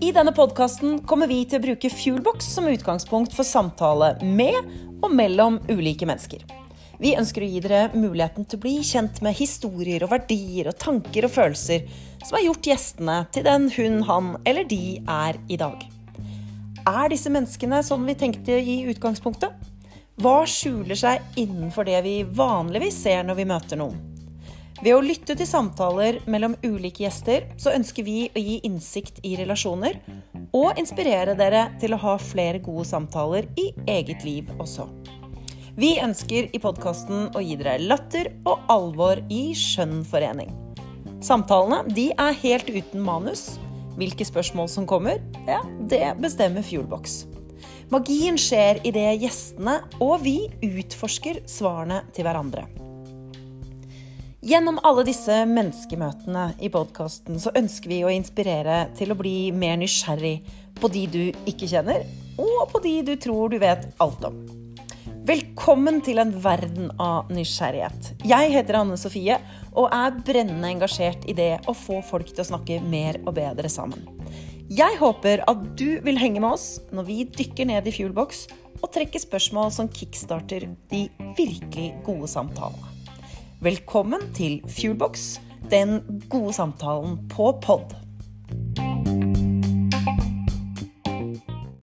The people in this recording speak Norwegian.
I denne podkasten kommer vi til å bruke Fuelbox som utgangspunkt for samtale med og mellom ulike mennesker. Vi ønsker å gi dere muligheten til å bli kjent med historier og verdier og tanker og følelser som har gjort gjestene til den hun, han eller de er i dag. Er disse menneskene sånn vi tenkte i utgangspunktet? Hva skjuler seg innenfor det vi vanligvis ser når vi møter noen? Ved å lytte til samtaler mellom ulike gjester, så ønsker vi å gi innsikt i relasjoner, og inspirere dere til å ha flere gode samtaler i eget liv også. Vi ønsker i podkasten å gi dere latter og alvor i skjønn forening. Samtalene de er helt uten manus. Hvilke spørsmål som kommer, ja, det bestemmer Fuelbox. Magien skjer idet gjestene og vi utforsker svarene til hverandre. Gjennom alle disse menneskemøtene i podkasten så ønsker vi å inspirere til å bli mer nysgjerrig på de du ikke kjenner, og på de du tror du vet alt om. Velkommen til en verden av nysgjerrighet. Jeg heter Anne Sofie og er brennende engasjert i det å få folk til å snakke mer og bedre sammen. Jeg håper at du vil henge med oss når vi dykker ned i Fuelbox og trekker spørsmål som kickstarter de virkelig gode samtalene. Velkommen til Fuelbox, den gode samtalen på pod.